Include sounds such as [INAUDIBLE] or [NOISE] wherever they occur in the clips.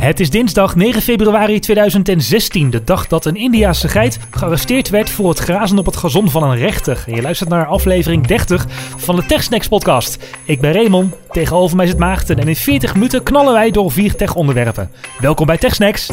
Het is dinsdag 9 februari 2016, de dag dat een Indiase geit gearresteerd werd voor het grazen op het gazon van een rechter. Je luistert naar aflevering 30 van de TechSnacks podcast. Ik ben Raymond, tegenover mij zit Maarten en in 40 minuten knallen wij door vier tech-onderwerpen. Welkom bij TechSnacks.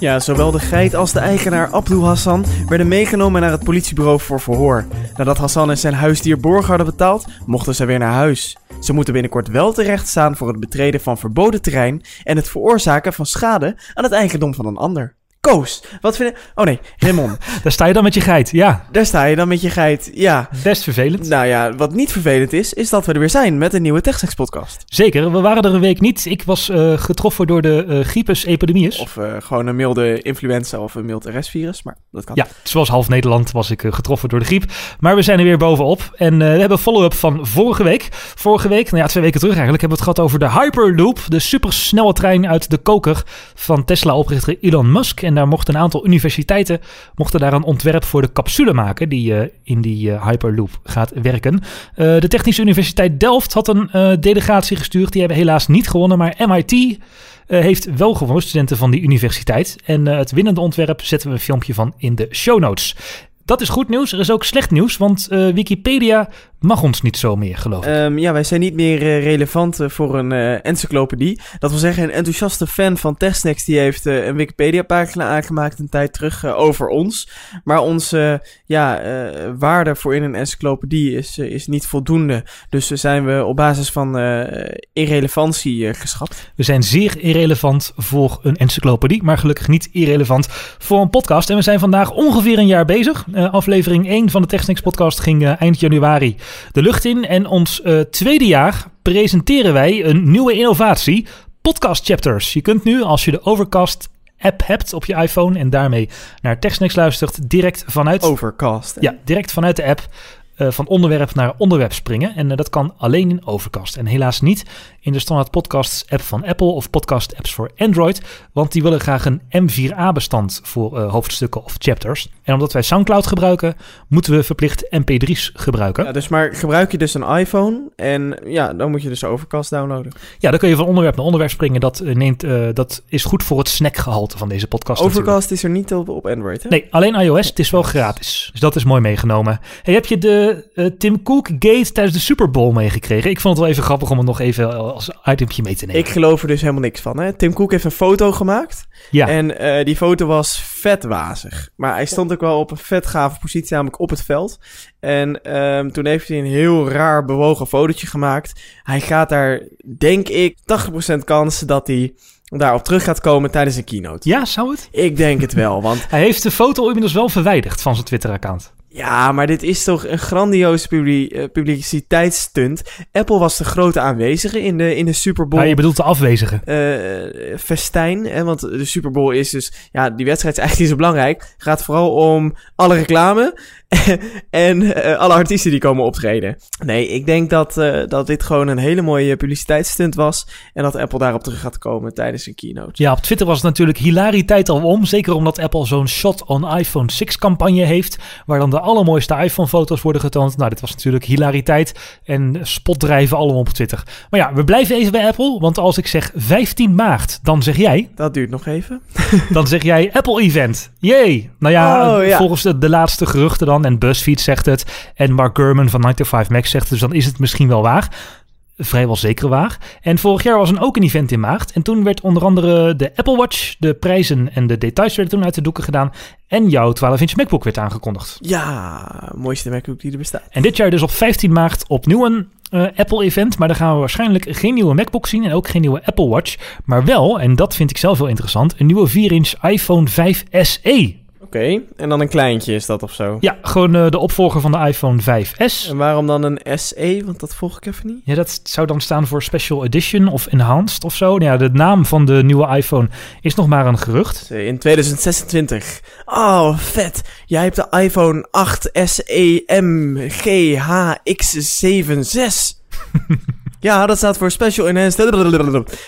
Ja, zowel de geit als de eigenaar Abdul Hassan werden meegenomen naar het politiebureau voor verhoor. Nadat Hassan en zijn huisdier borg hadden betaald, mochten ze weer naar huis. Ze moeten binnenkort wel terecht staan voor het betreden van verboden terrein en het veroorzaken van schade aan het eigendom van een ander. Koos, wat vind. Oh nee, Raymond. [LAUGHS] Daar sta je dan met je geit, ja. Daar sta je dan met je geit, ja. Best vervelend. Nou ja, wat niet vervelend is, is dat we er weer zijn met een nieuwe TechSex podcast. Zeker, we waren er een week niet. Ik was uh, getroffen door de uh, griepesepidemie. Of uh, gewoon een milde influenza of een mild RS-virus, maar dat kan. Ja, zoals half Nederland was ik getroffen door de griep. Maar we zijn er weer bovenop. En we hebben follow-up van vorige week. Vorige week, nou ja, twee weken terug eigenlijk, hebben we het gehad over de Hyperloop. De supersnelle trein uit de koker van Tesla-oprichter Elon Musk. En mochten een aantal universiteiten mochten daar een ontwerp voor de capsule maken die uh, in die uh, Hyperloop gaat werken. Uh, de Technische Universiteit Delft had een delegatie gestuurd. Die hebben helaas niet gewonnen, maar MIT heeft wel gewonnen, studenten van die universiteit. En het winnende ontwerp zetten we een filmpje van in de show notes. Dat is goed nieuws. Er is ook slecht nieuws, want Wikipedia mag ons niet zo meer, geloof ik. Um, ja, wij zijn niet meer uh, relevant uh, voor een uh, encyclopedie. Dat wil zeggen, een enthousiaste fan van TechSnacks die heeft een Wikipedia-pagina aangemaakt een tijd terug over ons. Maar onze ja, waarde voor in een encyclopedie is, is niet voldoende. Dus zijn we op basis van irrelevantie geschrapt. We zijn zeer irrelevant voor een encyclopedie, maar gelukkig niet irrelevant voor een podcast. En we zijn vandaag ongeveer een jaar bezig. aflevering 1 van de TechSnacks podcast ging eind januari de lucht in. En ons uh, tweede jaar presenteren wij een nieuwe innovatie: podcast chapters. Je kunt nu, als je de Overcast app hebt op je iPhone en daarmee naar TechSnacks luistert, direct vanuit. Overcast. Ja, direct vanuit de app. Uh, van onderwerp naar onderwerp springen. En uh, dat kan alleen in Overcast. En helaas niet in de standaard podcasts app van Apple of podcast apps voor Android. Want die willen graag een M4A bestand voor uh, hoofdstukken of chapters. En omdat wij SoundCloud gebruiken, moeten we verplicht MP3's gebruiken. Ja, dus maar gebruik je dus een iPhone en ja, dan moet je dus Overcast downloaden. Ja, dan kun je van onderwerp naar onderwerp springen. Dat, neemt, dat is goed voor het snackgehalte van deze podcast. Overcast natuurlijk. is er niet op, op Android, hè? Nee, alleen iOS. Het is wel gratis. Dus dat is mooi meegenomen. Hey, heb je de uh, Tim Cook Gate tijdens de Super Bowl meegekregen? Ik vond het wel even grappig om het nog even als itempje mee te nemen. Ik geloof er dus helemaal niks van. Hè? Tim Cook heeft een foto gemaakt. Ja. En uh, die foto was vet wazig. Maar hij stond ook wel op een vet gave positie, namelijk op het veld. En um, toen heeft hij een heel raar bewogen fotootje gemaakt. Hij gaat daar, denk ik, 80% kans dat hij daarop terug gaat komen tijdens een keynote. Ja, zou het? Ik denk het wel, want... [LAUGHS] hij heeft de foto inmiddels wel verwijderd van zijn Twitter-account. Ja, maar dit is toch een grandioze publi uh, publiciteitsstunt. Apple was de grote aanwezige in de, in de Super Bowl. Ja, je bedoelt de afwezige. Uh, festijn, hè, want de Super Bowl is dus... Ja, die wedstrijd is eigenlijk niet zo belangrijk. gaat vooral om alle reclame [LAUGHS] en uh, alle artiesten die komen optreden. Nee, ik denk dat, uh, dat dit gewoon een hele mooie publiciteitsstunt was. En dat Apple daarop terug gaat komen tijdens een keynote. Ja, op Twitter was het natuurlijk hilariteit al om. Zeker omdat Apple zo'n shot on iPhone 6 campagne heeft. Waar dan de allermooiste iPhone-foto's worden getoond. Nou, dit was natuurlijk hilariteit en spotdrijven allemaal op Twitter. Maar ja, we blijven even bij Apple. Want als ik zeg 15 maart, dan zeg jij... Dat duurt nog even. [LAUGHS] dan zeg jij Apple-event. Jee! Nou ja, oh, ja. volgens de, de laatste geruchten dan en BuzzFeed zegt het. En Mark Gurman van 95 Mac zegt het. Dus dan is het misschien wel waar. Vrijwel zeker waar. En vorig jaar was er ook een event in maart. En toen werd onder andere de Apple Watch, de prijzen en de details werden toen uit de doeken gedaan. En jouw 12-inch MacBook werd aangekondigd. Ja, mooiste MacBook die er bestaat. En dit jaar dus op 15 maart opnieuw een uh, Apple-event. Maar daar gaan we waarschijnlijk geen nieuwe MacBook zien en ook geen nieuwe Apple Watch. Maar wel, en dat vind ik zelf wel interessant, een nieuwe 4-inch iPhone 5 SE. Oké, okay. en dan een kleintje is dat of zo? Ja, gewoon uh, de opvolger van de iPhone 5S. En waarom dan een SE? Want dat volg ik even niet. Ja, dat zou dan staan voor Special Edition of Enhanced of zo. Nou ja, de naam van de nieuwe iPhone is nog maar een gerucht. In 2026. Oh, vet. Jij hebt de iPhone 8 SE MGHX76. ja, dat staat voor Special Enhanced.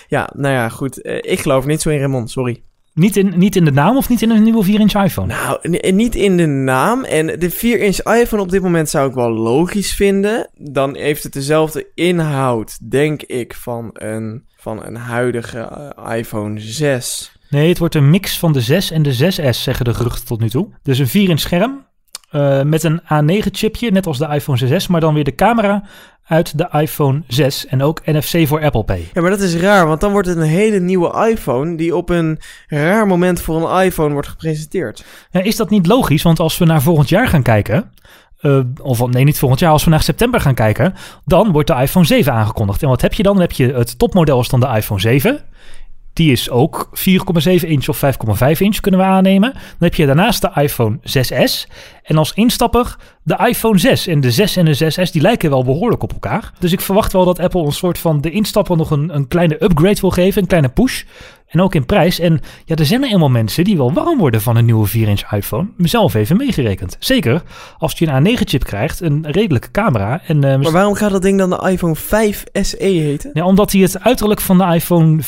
Ja, nou ja, goed. Uh, ik geloof niet zo in Raymond, sorry. Niet in, niet in de naam of niet in een nieuwe 4-inch iPhone? Nou, niet in de naam. En de 4-inch iPhone op dit moment zou ik wel logisch vinden. Dan heeft het dezelfde inhoud, denk ik, van een, van een huidige eh, iPhone 6. Nee, het wordt een mix van de 6 en de 6S, zeggen de geruchten tot nu toe. Dus een 4-inch scherm eh, met een A9-chipje, net als de iPhone 6S, maar dan weer de camera uit de iPhone 6 en ook NFC voor Apple Pay. Ja, maar dat is raar, want dan wordt het een hele nieuwe iPhone die op een raar moment voor een iPhone wordt gepresenteerd. Ja, is dat niet logisch? Want als we naar volgend jaar gaan kijken, eh, of nee, niet volgend jaar, als we naar september gaan kijken, dan wordt de iPhone 7 aangekondigd. En wat heb je dan? Dan heb je het topmodel is dan de iPhone 7. Die is ook 4,7 inch of 5,5 inch kunnen we aannemen. Dan heb je daarnaast de iPhone 6S. En als instapper de iPhone 6. En de 6 en de 6S die lijken wel behoorlijk op elkaar. Dus ik verwacht wel dat Apple een soort van de instapper nog een, een kleine upgrade wil geven. Een kleine push. En ook in prijs. En ja, er zijn er eenmaal mensen die wel warm worden van een nieuwe 4-inch iPhone. Mezelf even meegerekend. Zeker als je een A9-chip krijgt, een redelijke camera. En, eh, Maar waarom gaat dat ding dan de iPhone 5 SE heten? ja, omdat hij het uiterlijk van de iPhone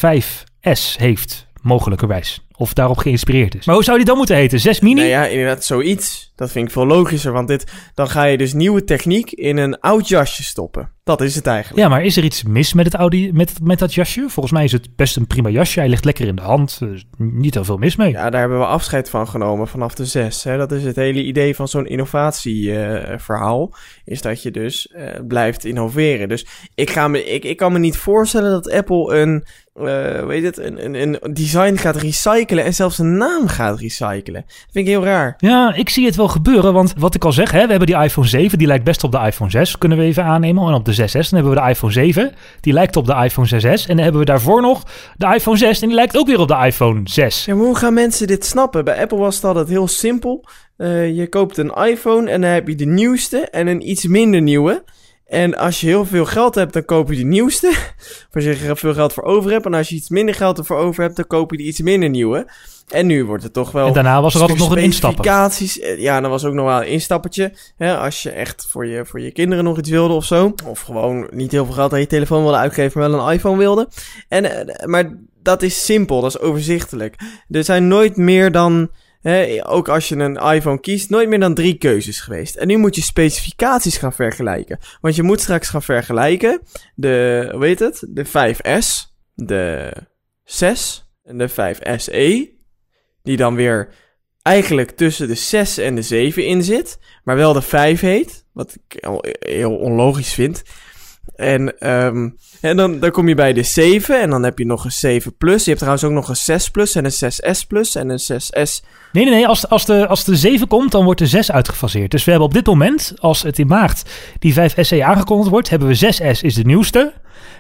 5S heeft, mogelijkerwijs. Of daarop geïnspireerd is. Maar hoe zou die dan moeten heten? 6 mini? Nou ja, inderdaad, zoiets. Dat vind ik veel logischer, want dit, dan ga je dus nieuwe techniek in een oud jasje stoppen. Dat is het eigenlijk. Ja, maar is er iets mis met, het Audi, met, met dat jasje? Volgens mij is het best een prima jasje. Hij ligt lekker in de hand. Is niet heel veel mis mee. Ja, daar hebben we afscheid van genomen vanaf de 6. Hè. Dat is het hele idee van zo'n innovatieverhaal. is dat je dus eh, blijft innoveren. Dus ik, ga me, ik, ik kan me niet voorstellen dat Apple een, eh weet het, een, een, een design gaat recyclen en zelfs een naam gaat recyclen. Dat vind ik heel raar. Ja, ik zie het wel gebeuren. Want wat ik al zeg, hè, we hebben die iPhone 7. Die lijkt best op de iPhone 6. Kunnen we even aannemen. En op de 6S. Dan hebben we de iPhone 7. Die lijkt op de iPhone 6S. En dan hebben we daarvoor nog de iPhone 6. En die lijkt ook weer op de iPhone 6. Ja, maar hoe gaan mensen dit snappen? Bij Apple was het altijd heel simpel. Eh, je koopt een iPhone en dan heb je de nieuwste en een iets minder nieuwe. En als je heel veel geld hebt, dan koop je de nieuwste. [LAUGHS] Of als je er veel geld voor over hebt. En als je iets minder geld ervoor over hebt, dan koop je de iets minder nieuwe. En nu wordt het toch wel... En daarna was er altijd nog een instapper. Eh, Ja, dan was ook nog wel een instappertje. Hè, als je echt voor je, voor je kinderen nog iets wilde of zo. Of gewoon niet heel veel geld aan je telefoon wilde uitgeven, maar wel een iPhone wilde. En, eh, maar dat is simpel, dat is overzichtelijk. Er zijn nooit meer dan... Ook als je een iPhone kiest, nooit meer dan drie keuzes geweest. En nu moet je specificaties gaan vergelijken. Want je moet straks gaan vergelijken de, hoe het? De 5S, de 6 en de 5SE. Die dan weer eigenlijk tussen de 6 en de 7 in zit. Maar wel de 5 heet. Wat ik heel onlogisch vind. En, ehm en dan, dan kom je bij de 7. En dan heb je nog een 7 plus. Je hebt trouwens ook nog een 6 plus en een 6S plus en een 6S. Nee, nee, nee. Als, als, de, als de 7 komt, dan wordt de 6 uitgefaseerd. Dus we hebben op dit moment, als het in maart die 5 SE aangekondigd wordt, hebben we 6S is de nieuwste.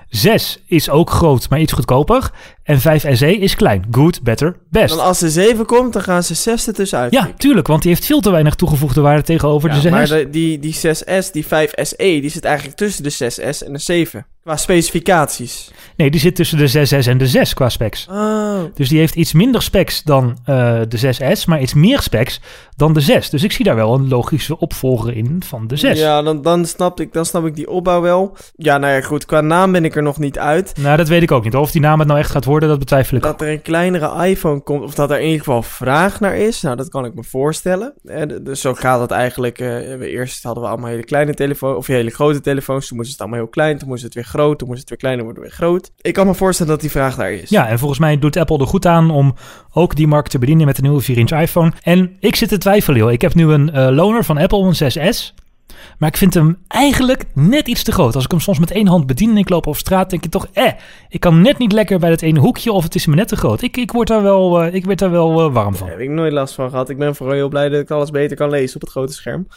6 is ook groot, maar iets goedkoper. En 5 SE is klein. Good, better, best. Dan als de 7 komt, dan gaan ze 6 er tussenuit. Ja, tuurlijk, want die heeft veel te weinig toegevoegde waarde tegenover Ja, de 6. maar de, die, die 6S, die 5SE, die zit eigenlijk tussen de 6S en de 7. Qua specificaties. Nee, die zit tussen de 6S en de 6 qua specs. Oh. Dus die heeft iets minder specs dan eh, de 6S, maar iets meer specs dan de 6. Dus ik zie daar wel een logische opvolger in van de 6. Ja, dan, dan, snap ik, dan snap ik die opbouw wel. Ja, nou ja, goed. Qua naam ben ik er nog niet uit. Nou, dat weet ik ook niet. Of die naam het nou echt gaat worden, dat betwijfel ik. Dat er een kleinere iPhone komt, of dat er in ieder geval vraag naar is, nou, dat kan ik me voorstellen. Eh, d- dus zo gaat het eigenlijk. eh, we eerst hadden we allemaal hele kleine telefoons, of hele grote telefoons. Toen moest het allemaal heel klein, toen moest het weer groot, toen moest het weer kleiner worden, weer groot. Ik kan me voorstellen dat die vraag daar is. Ja, en volgens mij doet Apple er goed aan om ook die markt te bedienen met de nieuwe 4-inch iPhone. En ik zit te twijfelen, joh. Ik heb nu een eh, loaner van Apple, een 6S. Maar ik vind hem eigenlijk net iets te groot. Als ik hem soms met één hand bedien en ik loop over straat, denk ik toch, eh, ik kan net niet lekker bij dat ene hoekje of het is me net te groot. Ik, ik word daar wel, eh, ik werd daar wel eh, warm van. Daar heb ik nooit last van gehad. Ik ben vooral heel blij dat ik alles beter kan lezen op het grote scherm.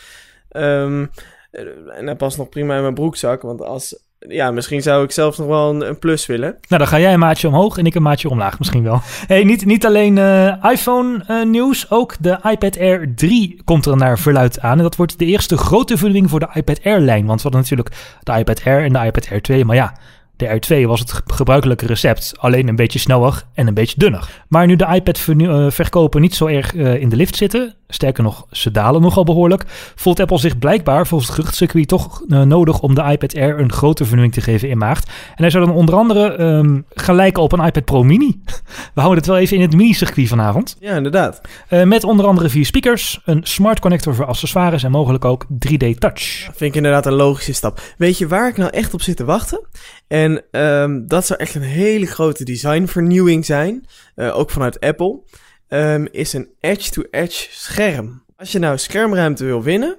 Ehm, eh, en dat past nog prima in mijn broekzak. Want als. Ja, misschien zou ik zelfs nog wel een, plus willen. Nou, dan ga jij een maatje omhoog en ik een maatje omlaag misschien wel. [LAUGHS] Hey, niet, niet alleen eh, iPhone eh, ook de iPad Air 3 komt er naar verluid aan. En dat wordt de eerste grote vernieuwing voor de iPad Air lijn. Want we hadden natuurlijk de iPad Air en de iPad Air 2. Maar ja, De R2 was het ge- gebruikelijke recept, alleen een beetje sneller en een beetje dunner. Maar nu de iPad-verkopen niet zo erg eh, in de lift zitten, sterker nog, ze dalen nogal behoorlijk, voelt Apple zich blijkbaar volgens het geruchtcircuit toch eh, nodig om de iPad Air een grote vernieuwing te geven in maart. En hij zou dan onder andere gaan lijken op een iPad Pro Mini. [LAUGHS] We houden het wel even in het mini-circuit vanavond. Ja, inderdaad. Eh, met onder andere vier speakers, een smart connector voor accessoires en mogelijk ook 3D touch. Vind ik inderdaad een logische stap. Weet je waar ik nou echt op zit te wachten? En ehm, dat zou echt een hele grote designvernieuwing zijn, eh, ook vanuit Apple, ehm, is een edge-to-edge scherm. Als je nou schermruimte wil winnen,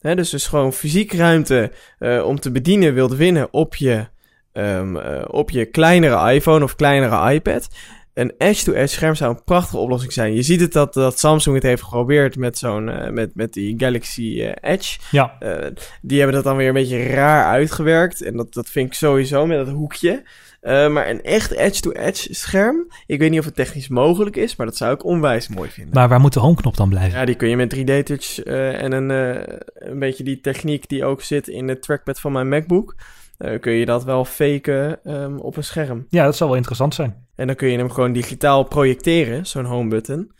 hè, dus, dus gewoon fysiek ruimte eh, om te bedienen wilt winnen op je, ehm, eh, op je kleinere iPhone of kleinere iPad, een edge-to-edge scherm zou een prachtige oplossing zijn. Je ziet het dat, dat Samsung het heeft geprobeerd met, zo'n, eh, met, met die Galaxy eh, Edge. Ja, Eh, die hebben dat dan weer een beetje raar uitgewerkt. En dat, dat vind ik sowieso met dat hoekje. Maar een echt edge-to-edge scherm. Ik weet niet of het technisch mogelijk is, maar dat zou ik onwijs mooi vinden. maar waar moet de homeknop dan blijven? Ja, die kun je met 3D-touch eh, en een, een beetje die techniek die ook zit in het trackpad van mijn MacBook. kun je dat wel faken ehm, op een scherm. Ja, dat zou wel interessant zijn. En dan kun je hem gewoon digitaal projecteren, zo'n home button.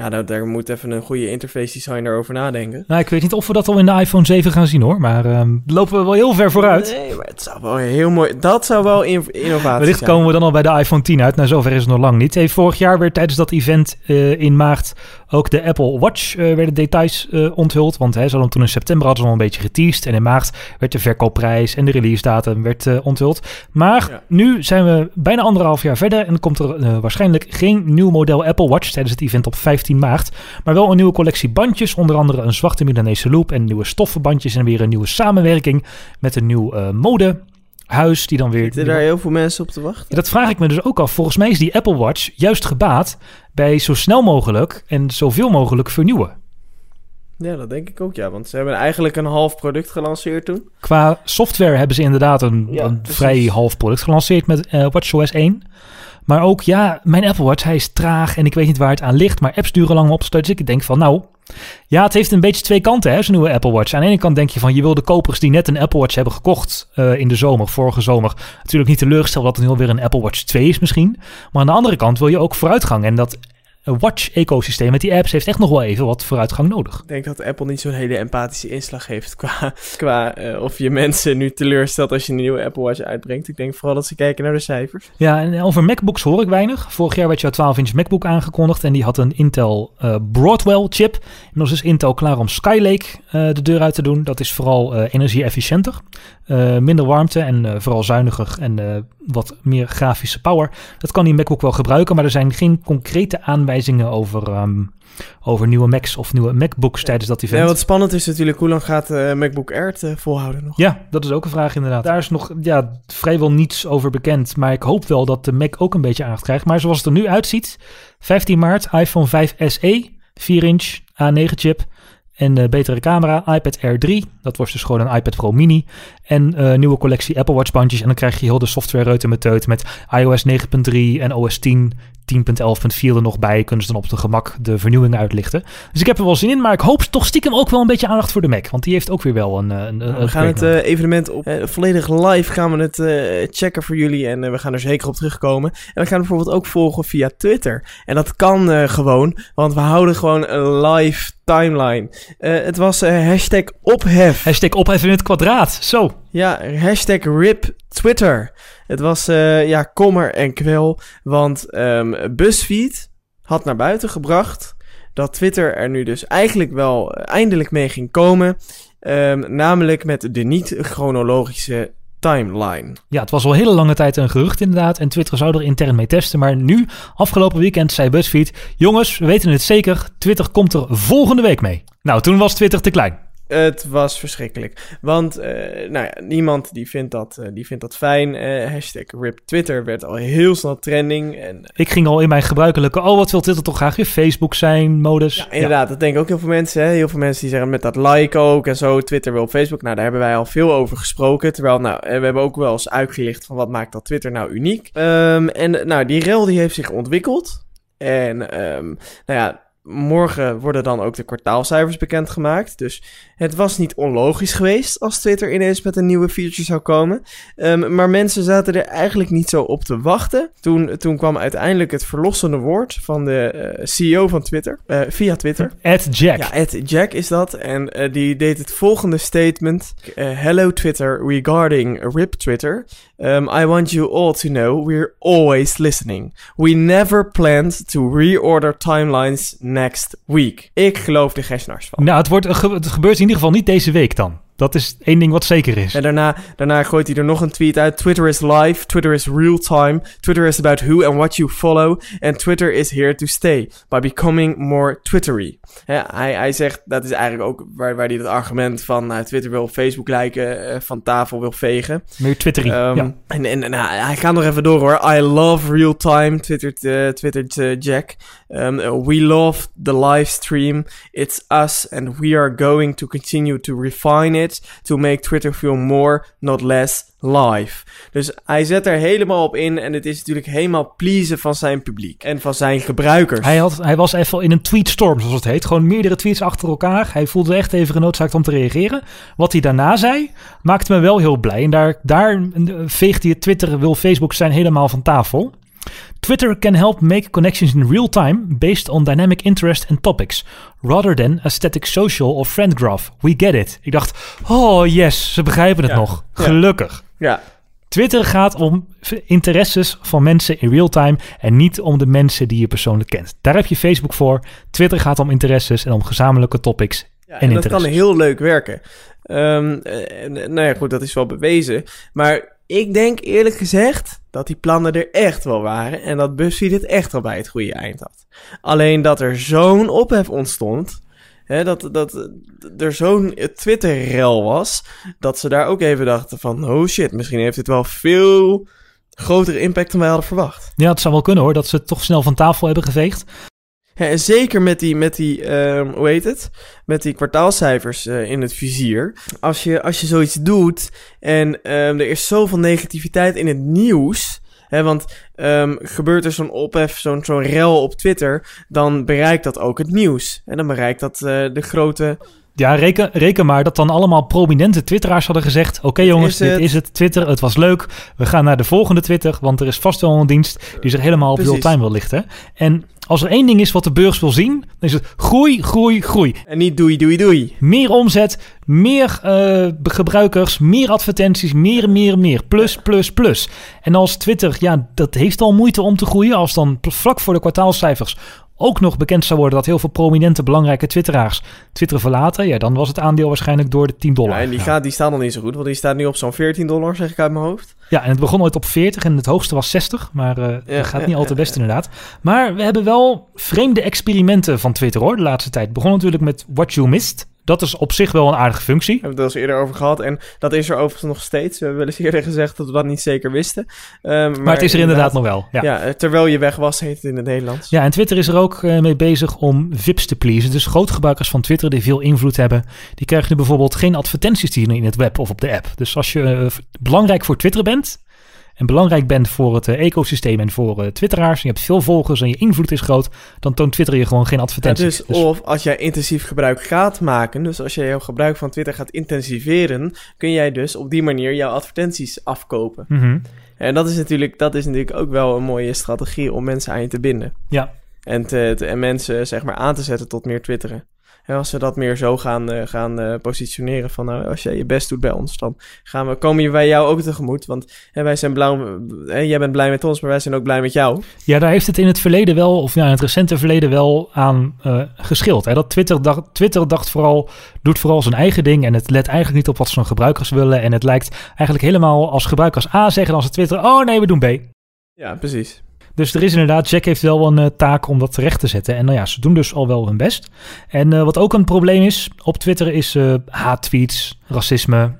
Ja, daar, daar moet even een goede interface designer over nadenken. Nou, ik weet niet of we dat al in de iPhone 7 gaan zien hoor, maar ehm, lopen we wel heel ver vooruit. Nee, maar het zou wel heel mooi... Dat zou wel in, innovatie Wellicht zijn. komen we dan al bij de iPhone 10 uit. Nou, zover is het nog lang niet. Hey, vorig jaar werd tijdens dat event eh, in maart ook de Apple Watch eh, werden details eh, onthuld. Want hè, ze hadden toen in september hadden ze al een beetje geteased. En in maart werd de verkoopprijs en de release datum werd onthuld. Maar Ja. nu zijn we bijna anderhalf jaar verder. En komt er waarschijnlijk geen nieuw model Apple Watch tijdens het event op 15 maart. Maar wel een nieuwe collectie bandjes. Onder andere een zwarte Milanese loop en nieuwe stoffenbandjes. En weer een nieuwe samenwerking met een nieuw eh, modehuis. Die dan weer... Zitten daar heel veel mensen op te wachten? Ja, dat vraag ik me dus ook af. Volgens mij is die Apple Watch juist gebaat bij zo snel mogelijk en zoveel mogelijk vernieuwen. Ja, dat denk ik ook, ja. Want ze hebben eigenlijk een half product gelanceerd toen. Qua software hebben ze inderdaad een, Ja, een vrij half product gelanceerd met eh, WatchOS 1. Maar ook, ja, mijn Apple Watch, hij is traag en ik weet niet waar het aan ligt. Maar apps duren lang op. Dus ik denk van, nou, ja, het heeft een beetje twee kanten, hè, zo'n nieuwe Apple Watch. Aan de ene kant denk je van, je wil de kopers die net een Apple Watch hebben gekocht eh, in de zomer, vorige zomer, natuurlijk niet teleurgesteld dat het nu alweer een Apple Watch 2 is misschien. Maar aan de andere kant wil je ook vooruitgang. En dat Watch-ecosysteem met die apps heeft echt nog wel even wat vooruitgang nodig. Ik denk dat Apple niet zo'n hele empathische inslag heeft qua, qua eh, of je mensen nu teleurstelt als je een nieuwe Apple Watch uitbrengt. Ik denk vooral dat ze kijken naar de cijfers. Ja, en over MacBooks hoor ik weinig. Vorig jaar werd jouw 12-inch MacBook aangekondigd en die had een Intel eh, Broadwell chip. Inmiddels is Intel klaar om Skylake eh, de deur uit te doen. Dat is vooral eh, energie-efficiënter, eh, minder warmte en eh, vooral zuiniger en eh, wat meer grafische power. Dat kan die MacBook wel gebruiken, maar er zijn geen concrete aanwijzingen over, ehm, over nieuwe Macs of nieuwe MacBooks tijdens dat event. Ja, wat spannend is natuurlijk, hoe lang gaat de MacBook Air het eh, volhouden nog? Ja, dat is ook een vraag inderdaad. Daar is nog ja, vrijwel niets over bekend. Maar ik hoop wel dat de Mac ook een beetje aandacht krijgt. Maar zoals het er nu uitziet, 15 maart, iPhone 5 SE, 4 inch, A9 chip. En eh, betere camera, iPad Air 3. Dat wordt dus gewoon een iPad Pro Mini. En eh, nieuwe collectie Apple Watch bandjes. En dan krijg je heel de software reuter met teut met iOS 9.3 en OS 10. 10.11.4 er nog bij. Kunnen ze dan op de gemak de vernieuwing uitlichten. Dus ik heb er wel zin in. Maar ik hoop toch stiekem ook wel een beetje aandacht voor de Mac. Want die heeft ook weer wel een... een, een Nou, we een gaan het eh, evenement op eh, volledig live gaan we het eh, checken voor jullie en eh, we gaan er zeker op terugkomen. En we gaan bijvoorbeeld ook volgen via Twitter. En dat kan eh, gewoon, want we houden gewoon een live timeline. Eh, het was eh, hashtag ophef. Hashtag opheffen in het kwadraat. Zo. Ja, hashtag RIP Twitter. Het was eh, ja, kommer en kwel, want ehm BuzzFeed had naar buiten gebracht dat Twitter er nu dus eigenlijk wel eh, eindelijk mee ging komen. Ehm, namelijk met de niet-chronologische timeline. Ja, het was al hele lange tijd een gerucht inderdaad. En Twitter zou er intern mee testen. Maar nu, afgelopen weekend, zei BuzzFeed... Jongens, we weten het zeker. Twitter komt er volgende week mee. Nou, toen was Twitter te klein. Het was verschrikkelijk. Want eh, nou ja, niemand die vindt dat, eh, die vindt dat fijn. Eh, hashtag RIP Twitter werd al heel snel trending. En Ik ging al in mijn gebruikelijke... Oh, wat wil Twitter toch graag weer Facebook zijn, modus. Ja, inderdaad, dat denken ook heel veel mensen. Hè? Heel veel mensen die zeggen met dat like ook en zo, Twitter wil op Facebook. Nou, daar hebben wij al veel over gesproken. Terwijl, nou, we hebben ook wel eens uitgelicht van wat maakt dat Twitter nou uniek. Ehm, en nou, die rel die heeft zich ontwikkeld. En, ehm, nou ja, morgen worden dan ook de kwartaalcijfers bekendgemaakt. Dus het was niet onlogisch geweest als Twitter ineens met een nieuwe feature zou komen. Um, maar mensen zaten er eigenlijk niet zo op te wachten. Toen, toen kwam uiteindelijk het verlossende woord van de uh, CEO van Twitter, uh, via Twitter. At Jack. Ja, at Jack is dat. En uh, die deed het volgende statement. Hello Twitter regarding RIP Twitter. Um, I want you all to know we're always listening. We never planned to reorder timelines next week. Ik geloof de gesnars van. Nou, het, wordt, het gebeurt in ieder geval niet deze week dan. Dat is één ding wat zeker is. En daarna, daarna gooit hij er nog een tweet uit. Twitter is live. Twitter is real time. Twitter is about who and what you follow. And Twitter is here to stay. By becoming more Twittery. hij, hij zegt, dat is eigenlijk ook waar, waar hij het argument van nou, Twitter wil Facebook lijken, uh, van tafel wil vegen. Meer Twittery, um, ja. En, en nou, hij gaat nog even door hoor. I love real time, twittert, uh, twittert uh, Jack. Um, we love the live stream. It's us and we are going to continue to refine it to make Twitter feel more, not less live. Dus hij zet er helemaal op in en het is natuurlijk helemaal pleasen van zijn publiek en van zijn gebruikers. Hij, had, hij was even in een tweetstorm, zoals het heet. Gewoon meerdere tweets achter elkaar. Hij voelde echt even genoodzaakt om te reageren. Wat hij daarna zei, maakte me wel heel blij. En daar, daar veegt hij Twitter, wil Facebook zijn, helemaal van tafel. Twitter can help make connections in real time based on dynamic interest and topics, rather than a static social or friend graph. We get it. Ik dacht, oh yes, ze begrijpen het nog. Gelukkig. Ja. Twitter gaat om interesses van mensen in real time en niet om de mensen die je persoonlijk kent. Daar heb je Facebook voor. Twitter gaat om interesses en om gezamenlijke topics ja, en, en dat kan heel leuk werken. Um, nou ja, goed, dat is wel bewezen. Maar ik denk eerlijk gezegd dat die plannen er echt wel waren en dat BuzzFeed het echt wel bij het goede eind had. Alleen dat er zo'n ophef ontstond, hè, dat, dat er zo'n Twitter-rel was, dat ze daar ook even dachten van, oh shit, misschien heeft dit wel veel grotere impact dan wij hadden verwacht. Ja, het zou wel kunnen hoor, dat ze het toch snel van tafel hebben geveegd. Ja, en zeker met die, met die uh, hoe heet het? Met die kwartaalcijfers uh, in het vizier. Als je, als je zoiets doet en um, er is zoveel negativiteit in het nieuws. Hè, want um, gebeurt er zo'n ophef, zo'n zo'n rel op Twitter, dan bereikt dat ook het nieuws. En dan bereikt dat uh, de grote ja, reken, reken maar dat dan allemaal prominente twitteraars hadden gezegd... oké jongens, dit is het Twitter, het was leuk. We gaan naar de volgende Twitter, want er is vast wel een dienst... die zich helemaal op real-time wil lichten. En als er één ding is wat de beurs wil zien, dan is het groei, groei, groei. En niet doei, doei, doei. Meer omzet, meer uh, gebruikers, meer advertenties, meer, meer, meer. Plus, plus, plus. En als Twitter, ja, dat heeft al moeite om te groeien. Als dan vlak voor de kwartaalcijfers ook nog bekend zou worden dat heel veel prominente, belangrijke twitteraars Twitter verlaten, ja, dan was het aandeel waarschijnlijk door de 10 dollar. Ja, en die, gaat, die staat nog niet zo goed, want die staat nu op zo'n 14 dollar, zeg ik uit mijn hoofd. Ja, en het begon ooit op 40 en het hoogste was 60, maar uh, dat gaat niet al te best [LAUGHS] inderdaad. Maar we hebben wel vreemde experimenten van Twitter hoor, de laatste tijd. Het begon natuurlijk met What You Missed. Dat is op zich wel een aardige functie. We hebben het al eens eerder over gehad. En dat is er overigens nog steeds. We hebben wel eens eerder gezegd dat we dat niet zeker wisten. Um, maar, maar, het is er inderdaad, nog wel. Ja. ja. terwijl je weg was, heet het in het Nederlands. Ja, en Twitter is er ook uh, mee bezig om VIPs te pleasen. Dus grootgebruikers van Twitter die veel invloed hebben, die krijgen nu bijvoorbeeld geen advertenties die in het web of op de app. Dus als je uh, belangrijk voor Twitter bent, en belangrijk bent voor het uh, ecosysteem en voor uh, twitteraars, en je hebt veel volgers en je invloed is groot, dan toont Twitter je gewoon geen advertenties. dus, dus, of als jij intensief gebruik gaat maken, dus als jij jouw gebruik van Twitter gaat intensiveren, kun jij dus op die manier jouw advertenties afkopen. Mm En dat is, natuurlijk, dat is natuurlijk ook wel een mooie strategie om mensen aan je te binden. Ja. En, te, te, en mensen zeg maar aan te zetten tot meer twitteren. En als we dat meer zo gaan, uh, gaan uh, positioneren van nou, als jij je best doet bij ons, dan gaan we, komen wij jou ook tegemoet. Want hè, wij zijn blauw, hè, jij bent blij met ons, maar wij zijn ook blij met jou. Ja, daar heeft het in het verleden wel, of ja, in het recente verleden wel aan uh, geschild. Hè? Dat Twitter dacht, Twitter dacht vooral, doet vooral zijn eigen ding en het let eigenlijk niet op wat zijn gebruikers willen. En het lijkt eigenlijk helemaal als gebruikers A zeggen als het Twitter, oh nee, we doen B. Ja, precies. Dus er is inderdaad, Jack heeft wel een uh, taak om dat terecht te zetten. En nou ja, ze doen dus al wel hun best. En uh, wat ook een probleem is op Twitter is uh, haattweets, racisme,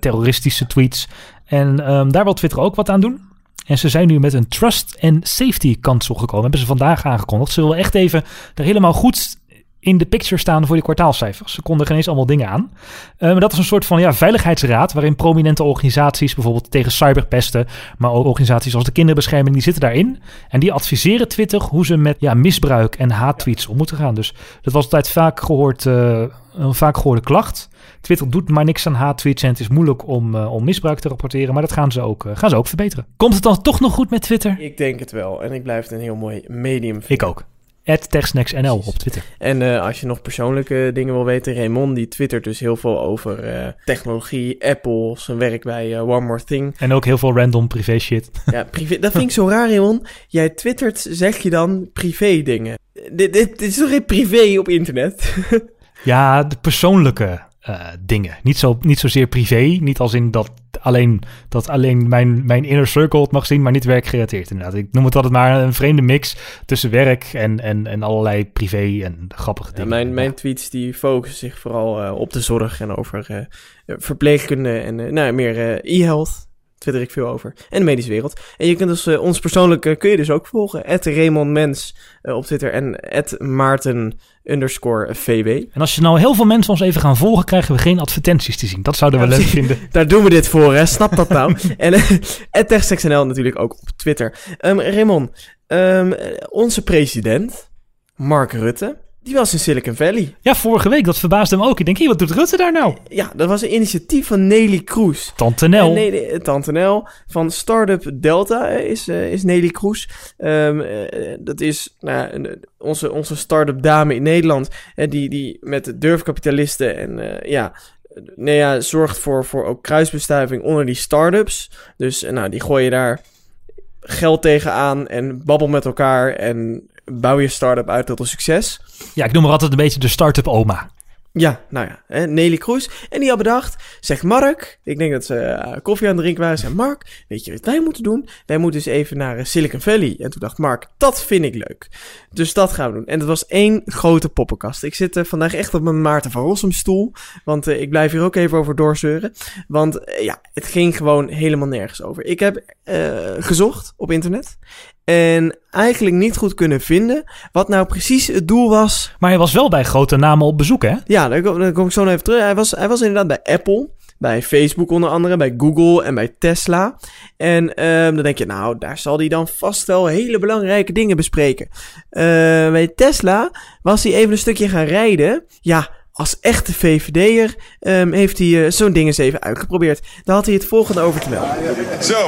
terroristische tweets. En um, daar wil Twitter ook wat aan doen. En ze zijn nu met een trust and safety kansel gekomen. Hebben ze vandaag aangekondigd. Ze willen echt even er helemaal goed in de picture staan voor die kwartaalcijfers. Ze konden geen eens allemaal dingen aan. Uh, maar dat is een soort van ja, veiligheidsraad waarin prominente organisaties, bijvoorbeeld tegen cyberpesten, maar ook organisaties als de kinderbescherming, die zitten daarin. En die adviseren Twitter hoe ze met ja, misbruik en haattweets om moeten gaan. Dus dat was altijd vaak gehoord, uh, een vaak gehoorde klacht. Twitter doet maar niks aan haattweets en het is moeilijk om, uh, om misbruik te rapporteren. Maar dat gaan ze, ook, uh, gaan ze ook verbeteren. Komt het dan toch nog goed met Twitter? Ik denk het wel. En ik blijf het een heel mooi medium vinden. Ik ook. TechSnacksNL op Twitter. En uh, als je nog persoonlijke dingen wil weten, Raymond die twittert dus heel veel over uh, technologie, Apple, zijn werk bij uh, One More Thing. En ook heel veel random privé shit. Ja, privé, dat vind ik zo raar, Raymond. Jij twittert, zeg je dan privé dingen. Dit, dit, dit is toch geen privé op internet? [LAUGHS] ja, de persoonlijke dingen. Niet, zo, niet zozeer privé, niet als in dat alleen, dat alleen mijn, mijn inner circle het mag zien, maar niet werkgerelateerd inderdaad. Ik noem het altijd maar een vreemde mix tussen werk en, en, en allerlei privé en grappige dingen. Ja, mijn, mijn tweets die focussen zich vooral uh, op de zorg en over uh, verpleegkunde en nou, meer e-health twitter ik veel over. En de medische wereld. En je kunt dus uh, ons persoonlijk uh, kun je dus ook volgen. At Raymond Mens uh, op Twitter en at Maarten underscore. En als je nou heel veel mensen ons even gaan volgen, krijgen we geen advertenties te zien. Dat zouden we ja, leuk vinden. Daar doen we dit voor, hè. Snap dat nou. [LAUGHS] en at TechSnl natuurlijk ook op Twitter. Um, Raymond, um, onze president, Mark Rutte... Die was in Silicon Valley. Ja, vorige week. Dat verbaasde hem ook. Ik denk, hier, wat doet Rutte daar nou? Ja, dat was een initiatief van Nelly Kroes. Tante Nel. Nee, Tante Nel. Van Startup Delta is, uh, is Nelly Kroes. Um, uh, dat is nou, onze, onze start-up dame in Nederland. Die, die met durfkapitalisten en ja... Nee, ja, zorgt voor, voor ook kruisbestuiving onder die start-ups. Dus nou, die gooien daar geld tegenaan en babbel met elkaar en bouw je start-up uit tot een succes. Ja, ik noem er altijd een beetje de start-up oma. Ja, nou ja, Nelly Kroes. En die had bedacht, zegt Mark, ik denk dat ze uh, koffie aan het drinken waren, zegt Mark, weet je wat wij moeten doen? Wij moeten eens even naar uh, Silicon Valley. En toen dacht Mark, dat vind ik leuk. Dus dat gaan we doen. En dat was één grote poppenkast. Ik zit uh, vandaag echt op mijn Maarten van Rossum stoel, want ik blijf hier ook even over doorzeuren. Want ja, het ging gewoon helemaal nergens over. Ik heb gezocht op internet en eigenlijk niet goed kunnen vinden wat nou precies het doel was. Maar hij was wel bij grote namen op bezoek, hè? Ja, daar kom, daar kom ik zo nog even terug. Hij was, hij was inderdaad bij Apple, bij Facebook onder andere, bij Google en bij Tesla. En um, dan denk je, nou, daar zal hij dan vast wel hele belangrijke dingen bespreken. Uh, bij Tesla was hij even een stukje gaan rijden. Ja, als echte VVD'er um, heeft hij uh, zo'n ding eens even uitgeprobeerd. Daar had hij het volgende over te melden. Zo,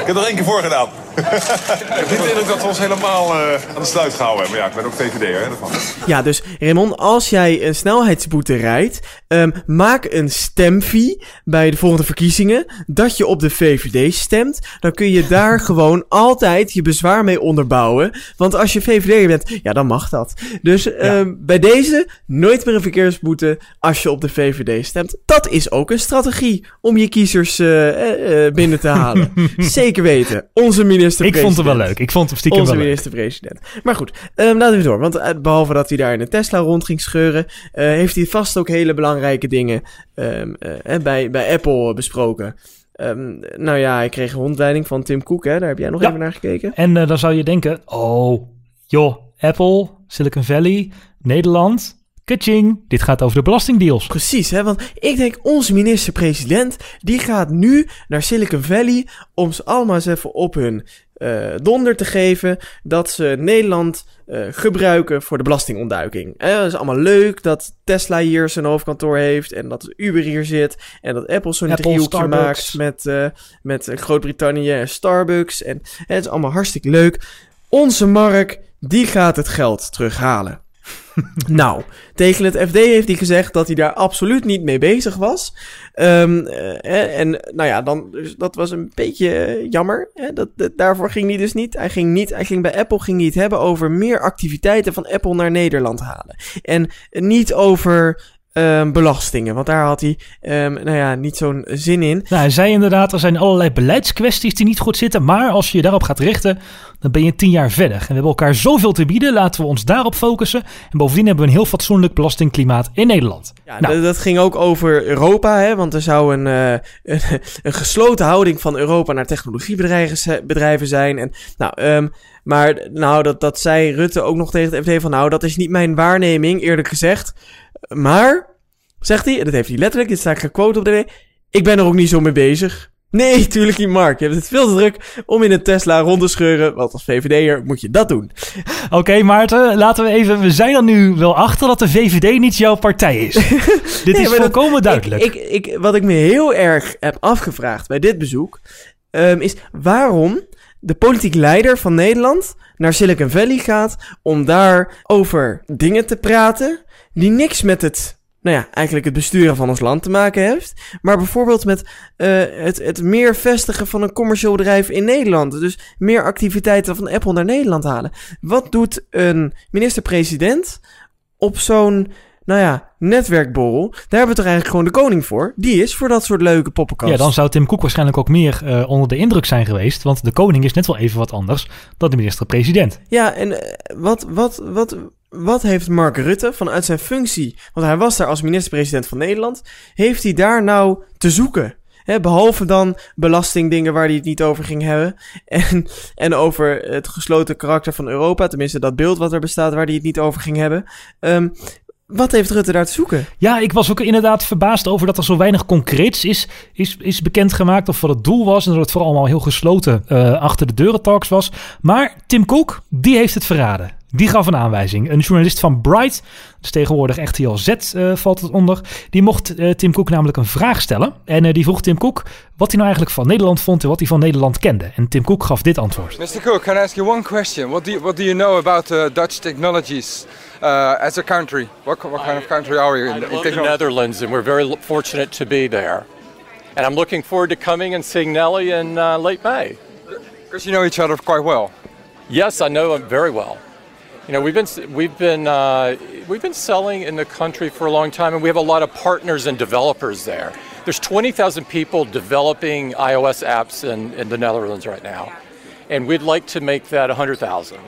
ik heb er één keer voor gedaan. [LAUGHS] ik heb niet de indruk dat we ons helemaal uh, aan de sluit gehouden hebben. Maar ja, ik ben ook VVD'er, hè, daarvan. Ja, dus Raymond, als jij een snelheidsboete rijdt, um, maak een stemfee bij de volgende verkiezingen dat je op de VVD stemt. Dan kun je daar [LAUGHS] gewoon altijd je bezwaar mee onderbouwen. Want als je VVD'er bent, ja, dan mag dat. Dus ja. um, bij deze nooit meer een verkeersboete als je op de VVD stemt. Dat is ook een strategie om je kiezers uh, uh, binnen te halen. [LAUGHS] Zeker weten. Onze minister-president. Ik vond het wel leuk. Ik vond het stiekem Onze wel minister-president. Maar goed, um, laten we door. Want behalve dat hij daar in een Tesla rond ging scheuren, heeft hij vast ook hele belangrijke dingen um, uh, bij, bij Apple besproken. Um, nou ja, hij kreeg een rondleiding van Tim Cook, hè? daar heb jij nog ja. even naar gekeken. En uh, dan zou je denken, oh, joh, Apple, Silicon Valley, Nederland, Kaching, dit gaat over de belastingdeals. Precies, hè? want ik denk onze minister-president, die gaat nu naar Silicon Valley om ze allemaal eens even op hun uh, donder te geven dat ze Nederland uh, gebruiken voor de belastingontduiking. Dat is allemaal leuk dat Tesla hier zijn hoofdkantoor heeft en dat Uber hier zit en dat Apple zo'n driehoekje maakt met, uh, met Groot-Brittannië en Starbucks. En, en het is allemaal hartstikke leuk. Onze Mark, die gaat het geld terughalen. [LAUGHS] nou, tegen het FD heeft hij gezegd dat hij daar absoluut niet mee bezig was. Um, uh, en nou ja, dan, dus dat was een beetje uh, jammer. Hè? Dat, daarvoor ging hij dus niet. Hij ging niet. Hij ging bij Apple ging niet hebben over meer activiteiten van Apple naar Nederland halen. En niet over ehm, belastingen. Want daar had hij ehm, nou ja, niet zo'n zin in. Nou, hij zei inderdaad, er zijn allerlei beleidskwesties die niet goed zitten. Maar als je je daarop gaat richten, dan ben je tien jaar verder. En we hebben elkaar zoveel te bieden, laten we ons daarop focussen. En bovendien hebben we een heel fatsoenlijk belastingklimaat in Nederland. Ja, Nou. dat- ging ook over Europa, hè, want er zou een, eh, [LAUGHS] een, een gesloten houding van Europa naar technologiebedrijven zi- bedrijven zijn. En, nou, ehm, maar nou, dat, dat zei Rutte ook nog tegen het FD van, nou, dat is niet mijn waarneming, eerlijk gezegd. Maar, zegt hij, en dat heeft hij letterlijk, dit staat gequote op de w, ik ben er ook niet zo mee bezig. Nee, [LAUGHS] tuurlijk niet, Mark. Je hebt het veel te druk om in een Tesla rond te scheuren. Want als VVD'er moet je dat doen. Oké, Maarten, laten we even. We zijn er nu wel achter dat de VVD niet jouw partij is. [LAUGHS] Dit Nee, is dat- volkomen duidelijk. Ik, ik, ik, wat ik me heel erg heb afgevraagd bij dit bezoek, ehm, is waarom de politiek leider van Nederland naar Silicon Valley gaat om daar over dingen te praten die niks met het, nou ja, eigenlijk het besturen van ons land te maken heeft, maar bijvoorbeeld met eh, het, het meer vestigen van een commercieel bedrijf in Nederland. Dus meer activiteiten van Apple naar Nederland halen. Wat doet een minister-president op zo'n nou ja, netwerkborrel. Daar hebben we toch eigenlijk gewoon de koning voor. Die is voor dat soort leuke poppenkast. ja, dan zou Tim Cook waarschijnlijk ook meer eh, onder de indruk zijn geweest. Want de koning is net wel even wat anders dan de minister-president. Ja, en eh, wat, wat, wat, wat heeft Mark Rutte vanuit zijn functie... Want hij was daar als minister-president van Nederland. Heeft hij daar nou te zoeken? Behalve dan belastingdingen waar hij het niet over ging hebben. [LAUGHS] En, en over het gesloten karakter van Europa. Tenminste, dat beeld wat er bestaat waar hij het niet over ging hebben. Ehm, wat heeft Rutte daar te zoeken? Ja, ik was ook inderdaad verbaasd over dat er zo weinig concreets is, is, is bekendgemaakt. Of wat het doel was. En dat het vooral allemaal heel gesloten eh, achter de deuren talks was. Maar Tim Cook, die heeft het verraden. Die gaf een aanwijzing. Een journalist van Bright, dus tegenwoordig RTL Z eh, valt het onder. Die mocht eh, Tim Cook namelijk een vraag stellen. En eh, die vroeg Tim Cook wat hij nou eigenlijk van Nederland vond en wat hij van Nederland kende. En Tim Cook gaf dit antwoord. Mr. Cook, can I ask you one question? What do you, what do you know about uh, Dutch technologies uh, as a country? What, what kind of country are we in, I in love the? Netherlands, and we're very fortunate to be there. And I'm looking forward to coming and seeing Nelly in uh, late May. Because you know each other quite well. Yes, I know him very well. You know, we've been we've been uh, we've been selling in the country for a long time, and we have a lot of partners and developers there. There's 20,000 people developing iOS apps in, in the Netherlands right now, and we'd like to make that 100,000.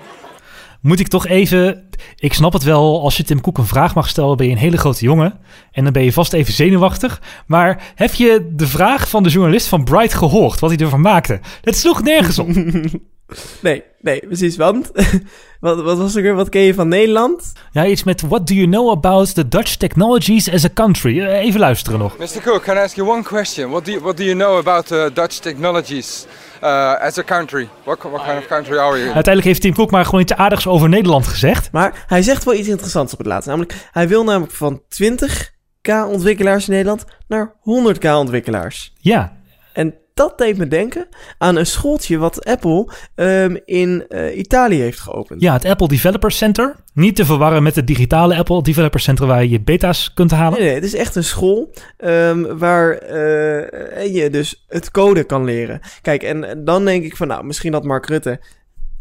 Moet ik toch even. Ik snap het wel, als je Tim Cook een vraag mag stellen, ben je een hele grote jongen. En dan ben je vast even zenuwachtig. Maar heb je de vraag van de journalist van Bright gehoord? Wat hij ervan maakte? Het sloeg nergens op. [LAUGHS] Nee, nee, precies. Want, [LAUGHS] wat, wat was er weer? Wat ken je van Nederland? Ja, iets met What do you know about the Dutch technologies as a country? Eh, Even luisteren nog. Mr. Cook, can I ask you one question? What do you, what do you know about uh, Dutch technologies uh, as a country? What, what kind of country are in? Uiteindelijk heeft Tim Cook maar gewoon iets aardigs over Nederland gezegd. Maar hij zegt wel iets interessants op het laatst. Namelijk, hij wil namelijk van 20k ontwikkelaars in Nederland naar 100k ontwikkelaars. Ja, En dat deed me denken aan een schooltje wat Apple ehm, in eh, Italië heeft geopend. ja, het Apple Developer Center. Niet te verwarren met het digitale Apple Developer Center waar je je beta's kunt halen. Nee, nee, het is echt een school ehm, waar eh, je dus het code kan leren. Kijk, en dan denk ik van, nou, misschien had Mark Rutte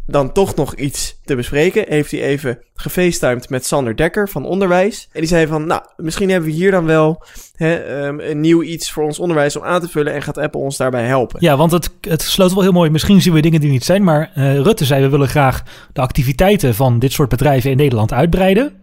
dan toch nog iets te bespreken. Heeft hij even gefacetimed met Sander Dekker van Onderwijs. En die zei van, nou, misschien hebben we hier dan wel hè, ehm, een nieuw iets voor ons onderwijs om aan te vullen. En gaat Apple ons daarbij helpen. Ja, want het, het sloot wel heel mooi. Misschien zien we dingen die niet zijn. Maar eh, Rutte zei, we willen graag de activiteiten van dit soort bedrijven in Nederland uitbreiden.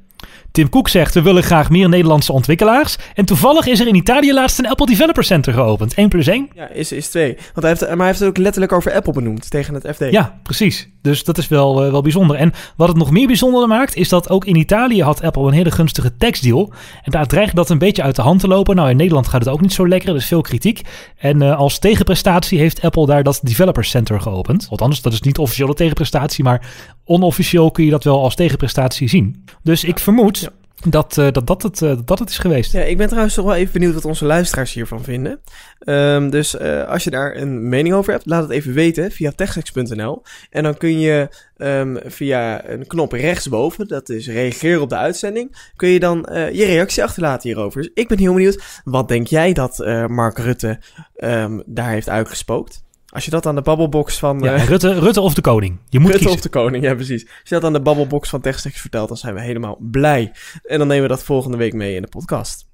Tim Cook zegt, we willen graag meer Nederlandse ontwikkelaars. En toevallig is er in Italië laatst een Apple Developer Center geopend. 1 plus 1. Ja, is, is twee. Want hij heeft, maar hij heeft het ook letterlijk over Apple benoemd tegen het FD. Ja, precies. Dus dat is wel, eh, wel bijzonder. En wat het nog meer bijzonder maakt, is dat ook in Italië had Apple een hele gunstige taxdeal. En daar dreigt dat een beetje uit de hand te lopen. Nou, in Nederland gaat het ook niet zo lekker. Er is veel kritiek. En eh, als tegenprestatie heeft Apple daar dat Developer Center geopend. Althans, dat is niet officiële tegenprestatie, maar onofficieel kun je dat wel als tegenprestatie zien. Dus ik vermoed Ja. dat, eh, dat, dat, het, eh, dat het is geweest. Ja, ik ben trouwens toch wel even benieuwd wat onze luisteraars hiervan vinden. Ehm, dus eh, als je daar een mening over hebt, laat het even weten via techsex.nl. En dan kun je ehm, via een knop rechtsboven, dat is reageer op de uitzending, kun je dan je reactie achterlaten hierover. Dus ik ben heel benieuwd, wat denk jij dat Mark Rutte ehm, daar heeft uitgespookt? Als je dat aan de babbelbox van... Ja, eh, Rutte, Rutte of de koning. Je moet Rutte kiezen. of de koning, ja precies. Als je dat aan de babbelbox van TechSnacks vertelt, dan zijn we helemaal blij. En dan nemen we dat volgende week mee in de podcast.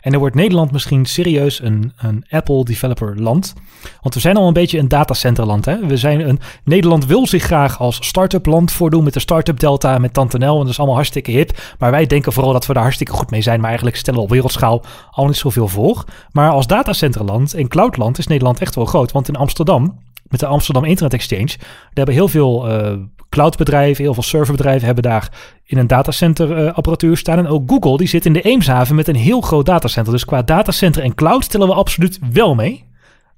En dan wordt Nederland misschien serieus een, een Apple developer land. Want we zijn al een beetje een datacenterland. Hè? We zijn een, Nederland wil zich graag als start-up land voordoen met de start-up delta, met Tante Nel. En dat is allemaal hartstikke hip. Maar wij denken vooral dat we daar hartstikke goed mee zijn. Maar eigenlijk stellen we op wereldschaal al niet zoveel voor. Maar als datacenterland en cloudland is Nederland echt wel groot. Want in Amsterdam, met de Amsterdam Internet Exchange, daar hebben heel veel eh, cloudbedrijven, heel veel serverbedrijven hebben daar in een datacenter eh, apparatuur staan. En ook Google, die zit in de Eemshaven met een heel groot datacenter. Dus qua datacenter en cloud stellen we absoluut wel mee.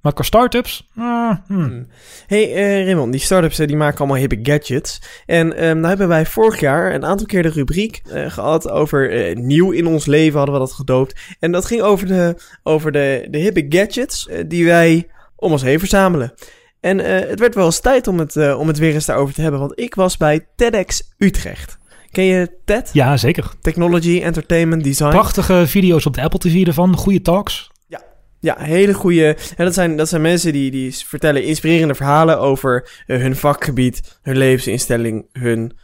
Maar qua startups, ah, hmm. Hey eh, Raymond, die startups eh, die maken allemaal hippe gadgets. En ehm nou hebben wij vorig jaar een aantal keer de rubriek eh, gehad over nieuw in ons leven, hadden we dat gedoopt. En dat ging over de, over de, de hippe gadgets die wij om ons heen verzamelen. En eh, het werd wel eens tijd om het, eh, om het weer eens daarover te hebben, want ik was bij TEDx Utrecht. Ken je TED? ja zeker. Technology, Entertainment, Design. Prachtige video's op de Apple TV ervan, goede talks. Ja, hele goede. En dat zijn, dat zijn mensen die, die vertellen inspirerende verhalen over eh, hun vakgebied, hun levensinstelling, hun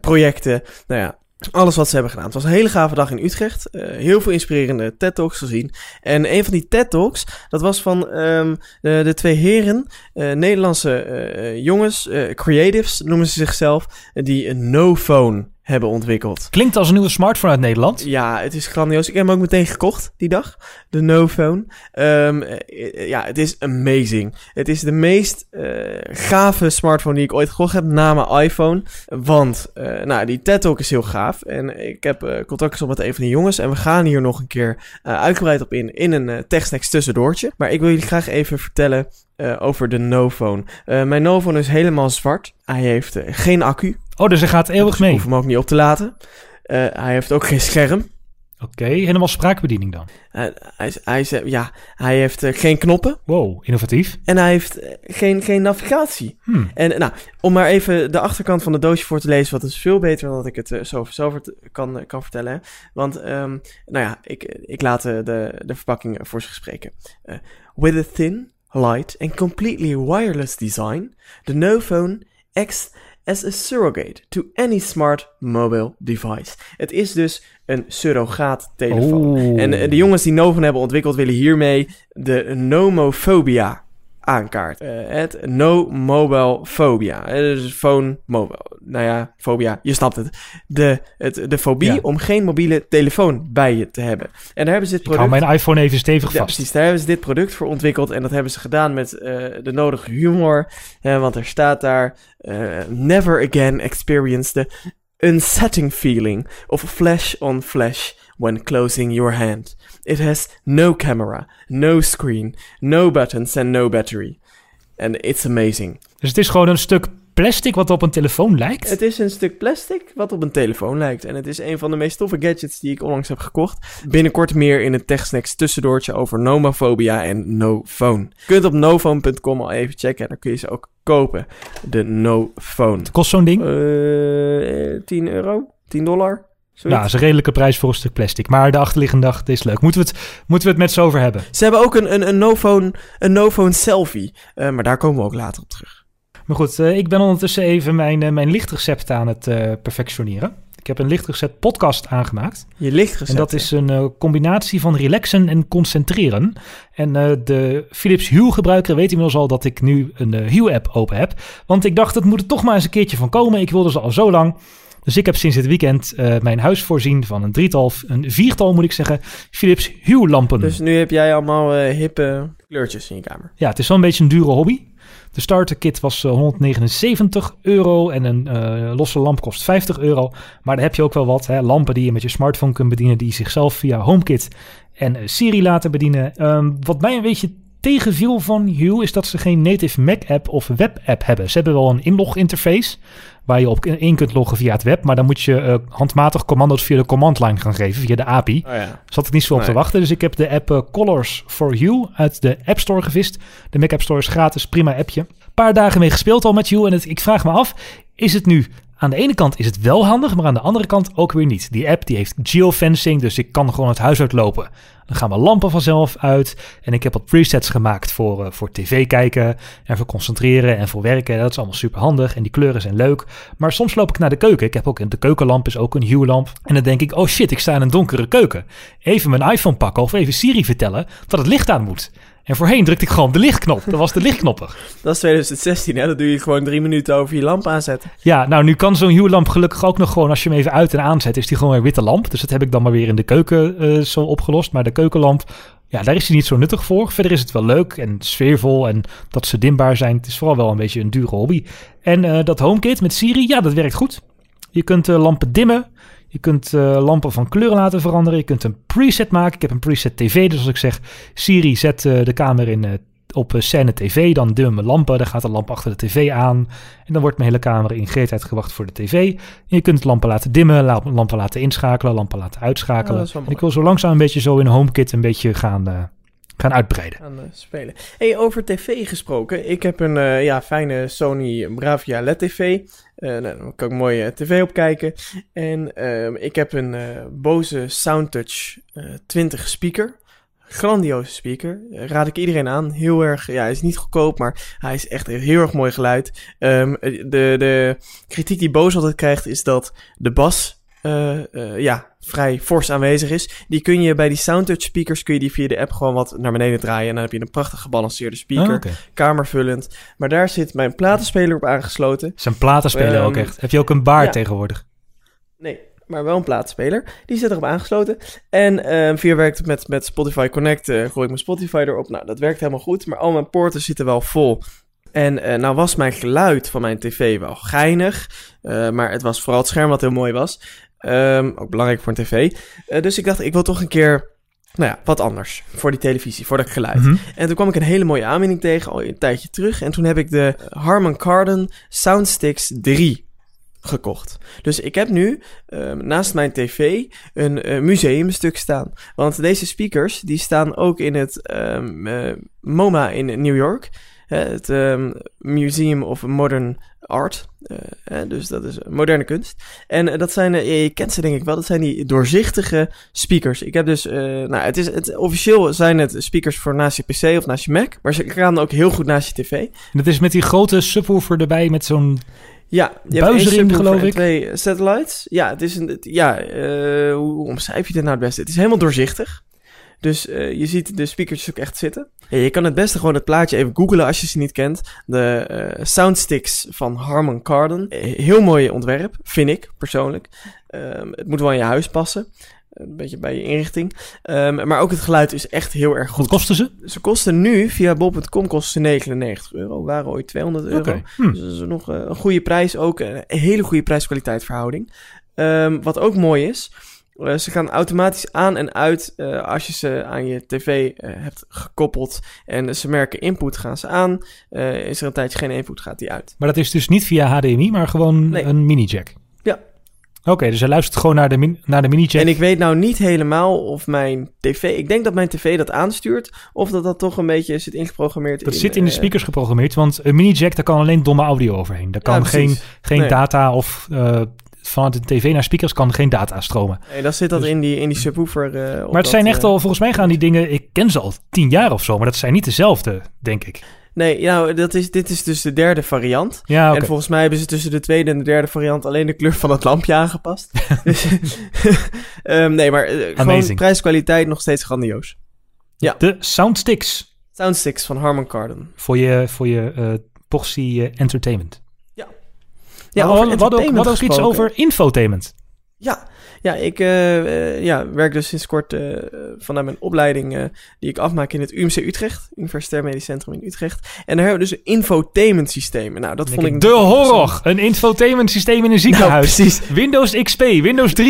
projecten. Nou ja, alles wat ze hebben gedaan. Het was een hele gave dag in Utrecht. Eh, heel veel inspirerende TED-talks gezien. En een van die TED-talks, dat was van ehm, de, de twee heren, eh, Nederlandse eh, jongens, eh, creatives noemen ze zichzelf, eh, die een no-phone hebben ontwikkeld. Klinkt als een nieuwe smartphone uit Nederland. Ja, het is grandioos. Ik heb hem ook meteen gekocht die dag. De No Phone. Ehm, eh, ja, het is amazing. Het is de meest eh, gave smartphone die ik ooit gekocht heb na mijn iPhone. Want, eh, nou, die TED Talk is heel gaaf. En ik heb eh, contact gezocht met een van die jongens. En we gaan hier nog een keer eh, uitgebreid op in. In een uh, TechSnacks tussendoortje. Maar ik wil jullie graag even vertellen eh, over de No Phone. Eh, mijn No Phone is helemaal zwart. Hij heeft eh, geen accu. Oh, dus hij gaat eeuwig Ik mee. hoef hem ook niet op te laten. Eh, hij heeft ook geen scherm. Oké, helemaal spraakbediening dan. Uh, hij, hij, eh, ja, hij heeft eh, geen knoppen Wow, innovatief. en hij heeft eh, geen, geen navigatie. Hmm. En eh, nou, om maar even de achterkant van het doosje voor te lezen, wat is veel beter dan dat ik het eh, zo, kan, eh, kan vertellen. hè. Want, ehm, nou ja, ik, ik laat eh, de, de verpakking voor zich spreken. Eh, with a thin, light and completely wireless design, the No Phone acts as a surrogate to any smart mobile device. Het is dus een surrogaat telefoon. Oh. En eh, de jongens die Novon hebben ontwikkeld willen hiermee de nomofobia aankaarten. Eh, het no mobile phobia. Eh, Dus phone mobile. Nou ja, fobia, je snapt het. De, het, de fobie Ja. om geen mobiele telefoon bij je te hebben. En daar hebben ze dit Ik hou product... mijn iPhone even stevig Ja, vast. precies. Daar hebben ze dit product voor ontwikkeld. En dat hebben ze gedaan met eh, de nodige humor. Want er staat daar... Never again experience the unsettling feeling of flesh on flesh when closing your hand. It has no camera, no screen, no buttons and no battery. And it's amazing. Dus het is gewoon een stuk plastic wat op een telefoon lijkt. Het is een stuk plastic wat op een telefoon lijkt. En het is een van de meest toffe gadgets die ik onlangs heb gekocht. Binnenkort meer in het TechSnacks tussendoortje over nomofobia en no phone. Je kunt op nophone.com al even checken. Daar kun je ze ook kopen. De no phone. Het kost zo'n ding. Eh, 10 euro? 10 dollar? Nou, Zoiets. dat is een redelijke prijs voor een stuk plastic. Maar de achterliggende dag is leuk. Moeten we het, moeten we het met z'n over hebben? Ze hebben ook een, een, een no-phone een no-phone selfie. Eh, maar daar komen we ook later op terug. Maar goed, eh, ik ben ondertussen even mijn, eh, mijn lichtrecept aan het eh, perfectioneren. Ik heb een lichtrecept podcast aangemaakt. Je lichtgezet. En dat is een combinatie van relaxen en concentreren. En de Philips Hue gebruiker weet inmiddels al dat ik nu een eh, Hue app open heb. Want ik dacht, het moet er toch maar eens een keertje van komen. Ik wilde ze al zo lang. Dus ik heb sinds dit weekend mijn huis voorzien van een drietal, een viertal moet ik zeggen, Philips Hue lampen. Dus nu heb jij allemaal hippe kleurtjes in je kamer. Ja, het is wel een beetje een dure hobby. De starter kit was eh, 179 euro en een eh, losse lamp kost 50 euro. Maar daar heb je ook wel wat. Hè? Lampen die je met je smartphone kunt bedienen, die zichzelf via HomeKit en eh, Siri laten bedienen. Ehm, wat mij een beetje tegenviel van Hue is dat ze geen native Mac-app of web-app hebben. Ze hebben wel een inlog-interface waar je op in kunt loggen via het web, maar dan moet je eh, handmatig commando's via de command line gaan geven, via de API. Oh ja. Zat ik niet zo op te wachten. Dus ik heb de app eh, Colors for You uit de App Store gevist. De Mac App Store is gratis, prima appje. Een paar dagen mee gespeeld al met You. En het, ik vraag me af, is het nu Aan de ene kant is het wel handig, maar aan de andere kant ook weer niet. Die app die heeft geofencing, dus ik kan gewoon het huis uitlopen. Dan gaan mijn lampen vanzelf uit. En ik heb wat presets gemaakt voor, uh, voor tv kijken en voor concentreren en voor werken. Dat is allemaal super handig en die kleuren zijn leuk. Maar soms loop ik naar de keuken. Ik heb ook de keukenlamp is ook een Hue-lamp. En dan denk ik, oh shit, ik sta in een donkere keuken. Even mijn iPhone pakken of even Siri vertellen dat het licht aan moet. En voorheen drukte ik gewoon de lichtknop. Dat was de lichtknopper. [LAUGHS] Dat is 2016, hè? Dat doe je gewoon drie minuten over je lamp aanzetten. Ja, nou nu kan zo'n Hue-lamp gelukkig ook nog gewoon... als je hem even uit en aanzet, is die gewoon een witte lamp. Dus dat heb ik dan maar weer in de keuken uh, zo opgelost. Maar de keukenlamp, ja, daar is hij niet zo nuttig voor. Verder is het wel leuk en sfeervol en dat ze dimbaar zijn. Het is vooral wel een beetje een dure hobby. En uh, dat HomeKit met Siri, ja, dat werkt goed. Je kunt uh, lampen dimmen. Je kunt uh, lampen van kleur laten veranderen. Je kunt een preset maken. Ik heb een preset TV. Dus als ik zeg Siri, zet uh, de kamer in, uh, op scène TV. Dan dimmen mijn lampen. Dan gaat de lamp achter de tv aan. En dan wordt mijn hele kamer in gereedheid gewacht voor de tv. En je kunt lampen laten dimmen. Lampen laten inschakelen. Lampen laten uitschakelen. Oh, en ik wil zo langzaam een beetje zo in HomeKit een beetje gaan gaan uitbreiden. Gaan uh, spelen. Hey, over tv gesproken. Ik heb een uh, ja, fijne Sony Bravia LED TV. Uh, nou, daar kan ik mooi tv op kijken. En ehm, ik heb een Bose Soundtouch 20 speaker. Grandioze speaker. Raad ik iedereen aan. Heel erg, ja, hij is niet goedkoop, maar hij is echt heel erg mooi geluid. Um, de, de kritiek die Bose altijd krijgt is dat de bas uh, uh, ja, vrij fors aanwezig is. Die kun je bij die Soundtouch speakers, kun je die via de app gewoon wat naar beneden draaien. En dan heb je een prachtig gebalanceerde speaker. Oh, okay. Kamervullend. Maar daar zit mijn platenspeler op aangesloten. Zijn platenspeler um, ook echt. Heb je ook een baard ja. tegenwoordig? Nee, maar wel een platenspeler. Die zit erop aangesloten. En um, via werkt met, met Spotify Connect. Uh, gooi ik mijn Spotify erop. Nou, dat werkt helemaal goed. Maar al mijn poorten zitten wel vol. En uh, nou was mijn geluid van mijn tv wel geinig. Maar het was vooral het scherm wat heel mooi was. Um, ook belangrijk voor een tv. Uh, dus ik dacht, ik wil toch een keer, nou ja, wat anders voor die televisie, voor dat geluid. Mhm. Mm -hmm. En toen kwam ik een hele mooie aanwinning tegen, al een tijdje terug. En toen heb ik de Harman Kardon Soundsticks 3 gekocht. Dus ik heb nu um, naast mijn tv een uh, museumstuk staan. Want deze speakers, die staan ook in het um, uh, MoMA in New York. Het um, Museum of Modern Art. Uh, dus dat is moderne kunst. En uh, dat zijn, je kent ze denk ik wel, dat zijn die doorzichtige speakers. Ik heb dus, nou, het is, het, officieel zijn het speakers voor naast je PC of naast je Mac. Maar ze gaan ook heel goed naast je tv. En dat is met die grote subwoofer erbij met zo'n ja, je buis erin geloof ik. twee satellites. Ja, het is een, ja, hoe omschrijf je dit nou het beste? Het is helemaal doorzichtig. Dus uh, je ziet de speakers ook echt zitten. Ja, je kan het beste gewoon het plaatje even googlen als je ze niet kent. De uh, Soundsticks van Harman Kardon. Heel mooi ontwerp, vind ik persoonlijk. Um, het moet wel in je huis passen. Een beetje bij je inrichting. Um, maar ook het geluid is echt heel erg goed. Wat kosten ze? Ze kosten nu, via bol.com kosten ze 99 euro. Waren ooit 200 euro. Okay. Hm. Dus dat is nog een goede prijs. Ook een hele goede prijs-kwaliteit verhouding. Um, wat ook mooi is... Uh, ze gaan automatisch aan en uit uh, als je ze aan je tv uh, hebt gekoppeld. En ze merken input, gaan ze aan. is er een tijdje geen input, gaat die uit. Maar dat is dus niet via HDMI, maar gewoon nee. een mini-jack? Ja. Oké, okay, dus hij luistert gewoon naar de, min naar de mini-jack. En ik weet nou niet helemaal of mijn tv... Ik denk dat mijn tv dat aanstuurt. Of dat dat toch een beetje zit ingeprogrammeerd. Dat in, zit in de speakers geprogrammeerd. Want een mini-jack, daar kan alleen domme audio overheen. Daar kan ja, geen, geen nee. data of vanuit de tv naar speakers kan geen data stromen. Nee, dan zit dat dus, in die, in die subwoofer. Uh, maar het zijn dat, echt al, volgens mij gaan die dingen, ik ken ze al tien jaar of zo, maar dat zijn niet dezelfde, denk ik. Nee, nou, dat is, dit is dus de derde variant. Ja, okay. En volgens mij hebben ze tussen de tweede en de derde variant alleen de kleur van het lampje aangepast. [LAUGHS] dus, um, [LAUGHS] nee, maar uh, gewoon prijskwaliteit nog steeds grandioos. Ja. De Soundsticks. Soundsticks van Harman Kardon. Voor je, voor je uh, portie uh, entertainment. Ja, ook, ook iets over infotainment. Ja, ja ik uh, uh, ja, werk dus sinds kort uh, vanuit mijn opleiding die ik afmaak in het UMC Utrecht, Universitair Medisch Centrum in Utrecht. En daar hebben we dus een infotainment systeem. Nou, dat vond ik... De horror! Een infotainment systeem in een ziekenhuis. Nou, precies. Windows XP, Windows 3.1.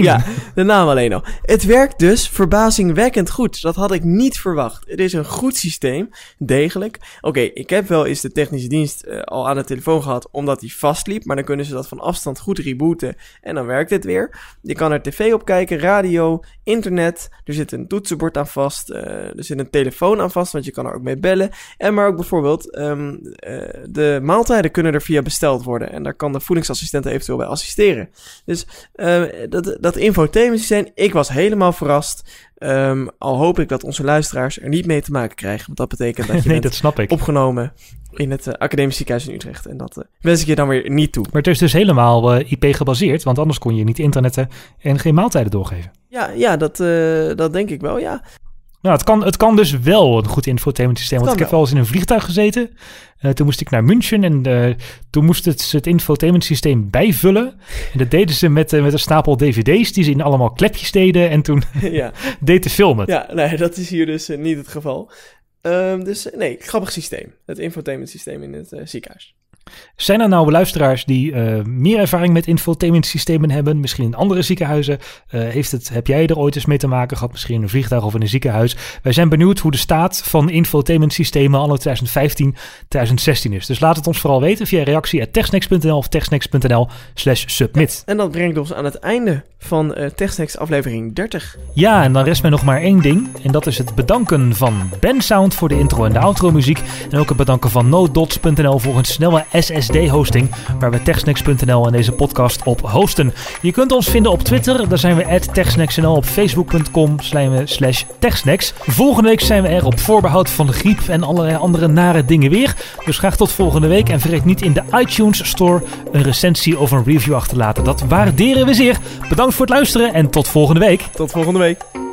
Ja, de naam alleen al. Het werkt dus verbazingwekkend goed. Dat had ik niet verwacht. Het is een goed systeem, degelijk. Oké, okay, ik heb wel eens de technische dienst al aan de telefoon gehad, omdat die vastliep. Maar dan kunnen ze dat van afstand goed rebooten en dan werkt het weer. Weer. Je kan er tv op kijken, radio, internet. Er zit een toetsenbord aan vast. eh, er zit een telefoon aan vast, want je kan er ook mee bellen. En maar ook bijvoorbeeld, ehm, eh, de maaltijden kunnen er via besteld worden. En daar kan de voedingsassistent eventueel bij assisteren. Dus eh, dat, dat infotainment ik was helemaal verrast. Ehm, al hoop ik dat onze luisteraars er niet mee te maken krijgen. Want dat betekent dat je [LAUGHS] nee, bent dat snap ik. opgenomen in het eh, Academisch Ziekenhuis in Utrecht. En dat eh, wens ik je dan weer niet toe. Maar het is dus helemaal eh, IP gebaseerd, want anders kon je niet internetten en geen maaltijden doorgeven. Ja, ja dat, dat denk ik wel, ja. Nou, het kan, het kan dus wel een goed infotainment systeem. Want ik heb wel eens in een vliegtuig gezeten. Toen moest ik naar München en toen moest het, ze het infotainment systeem bijvullen. En dat deden ze met, met een stapel dvd's die ze in allemaal klepjes deden. En toen [LAUGHS] ja. [LAUGHS] deed de film het. ja, nee, dat is hier dus niet het geval. Ehm, dus eh, nee, grappig systeem. Het infotainment systeem in het eh, ziekenhuis. Zijn er nou luisteraars die eh, meer ervaring met infotainment systemen hebben? Misschien in andere ziekenhuizen. Heeft het, heb jij er ooit eens mee te maken gehad? Misschien in een vliegtuig of in een ziekenhuis? Wij zijn benieuwd hoe de staat van infotainment systemen anno 2015, 2016 is. Dus laat het ons vooral weten via reactie.techsnacks.nl of techsnacks.nl slash submit. En dat brengt ons aan het einde van eh TechSnacks aflevering 30. Ja, en dan rest mij nog maar één ding. En dat is het bedanken van Ben Sound voor de intro en de outro muziek. En ook het bedanken van NoDots.nl voor een snelle SSD-hosting. Waar we techsnacks.nl en deze podcast op hosten. Je kunt ons vinden op Twitter. Daar zijn we at techsnacks.nl. Op facebook.com slash techsnacks. Volgende week zijn we er op voorbehoud van de griep en allerlei andere nare dingen weer. Dus graag tot volgende week. En vergeet niet in de iTunes Store een recensie of een review achter te laten. Dat waarderen we zeer. Bedankt voor het luisteren en tot volgende week. Tot volgende week.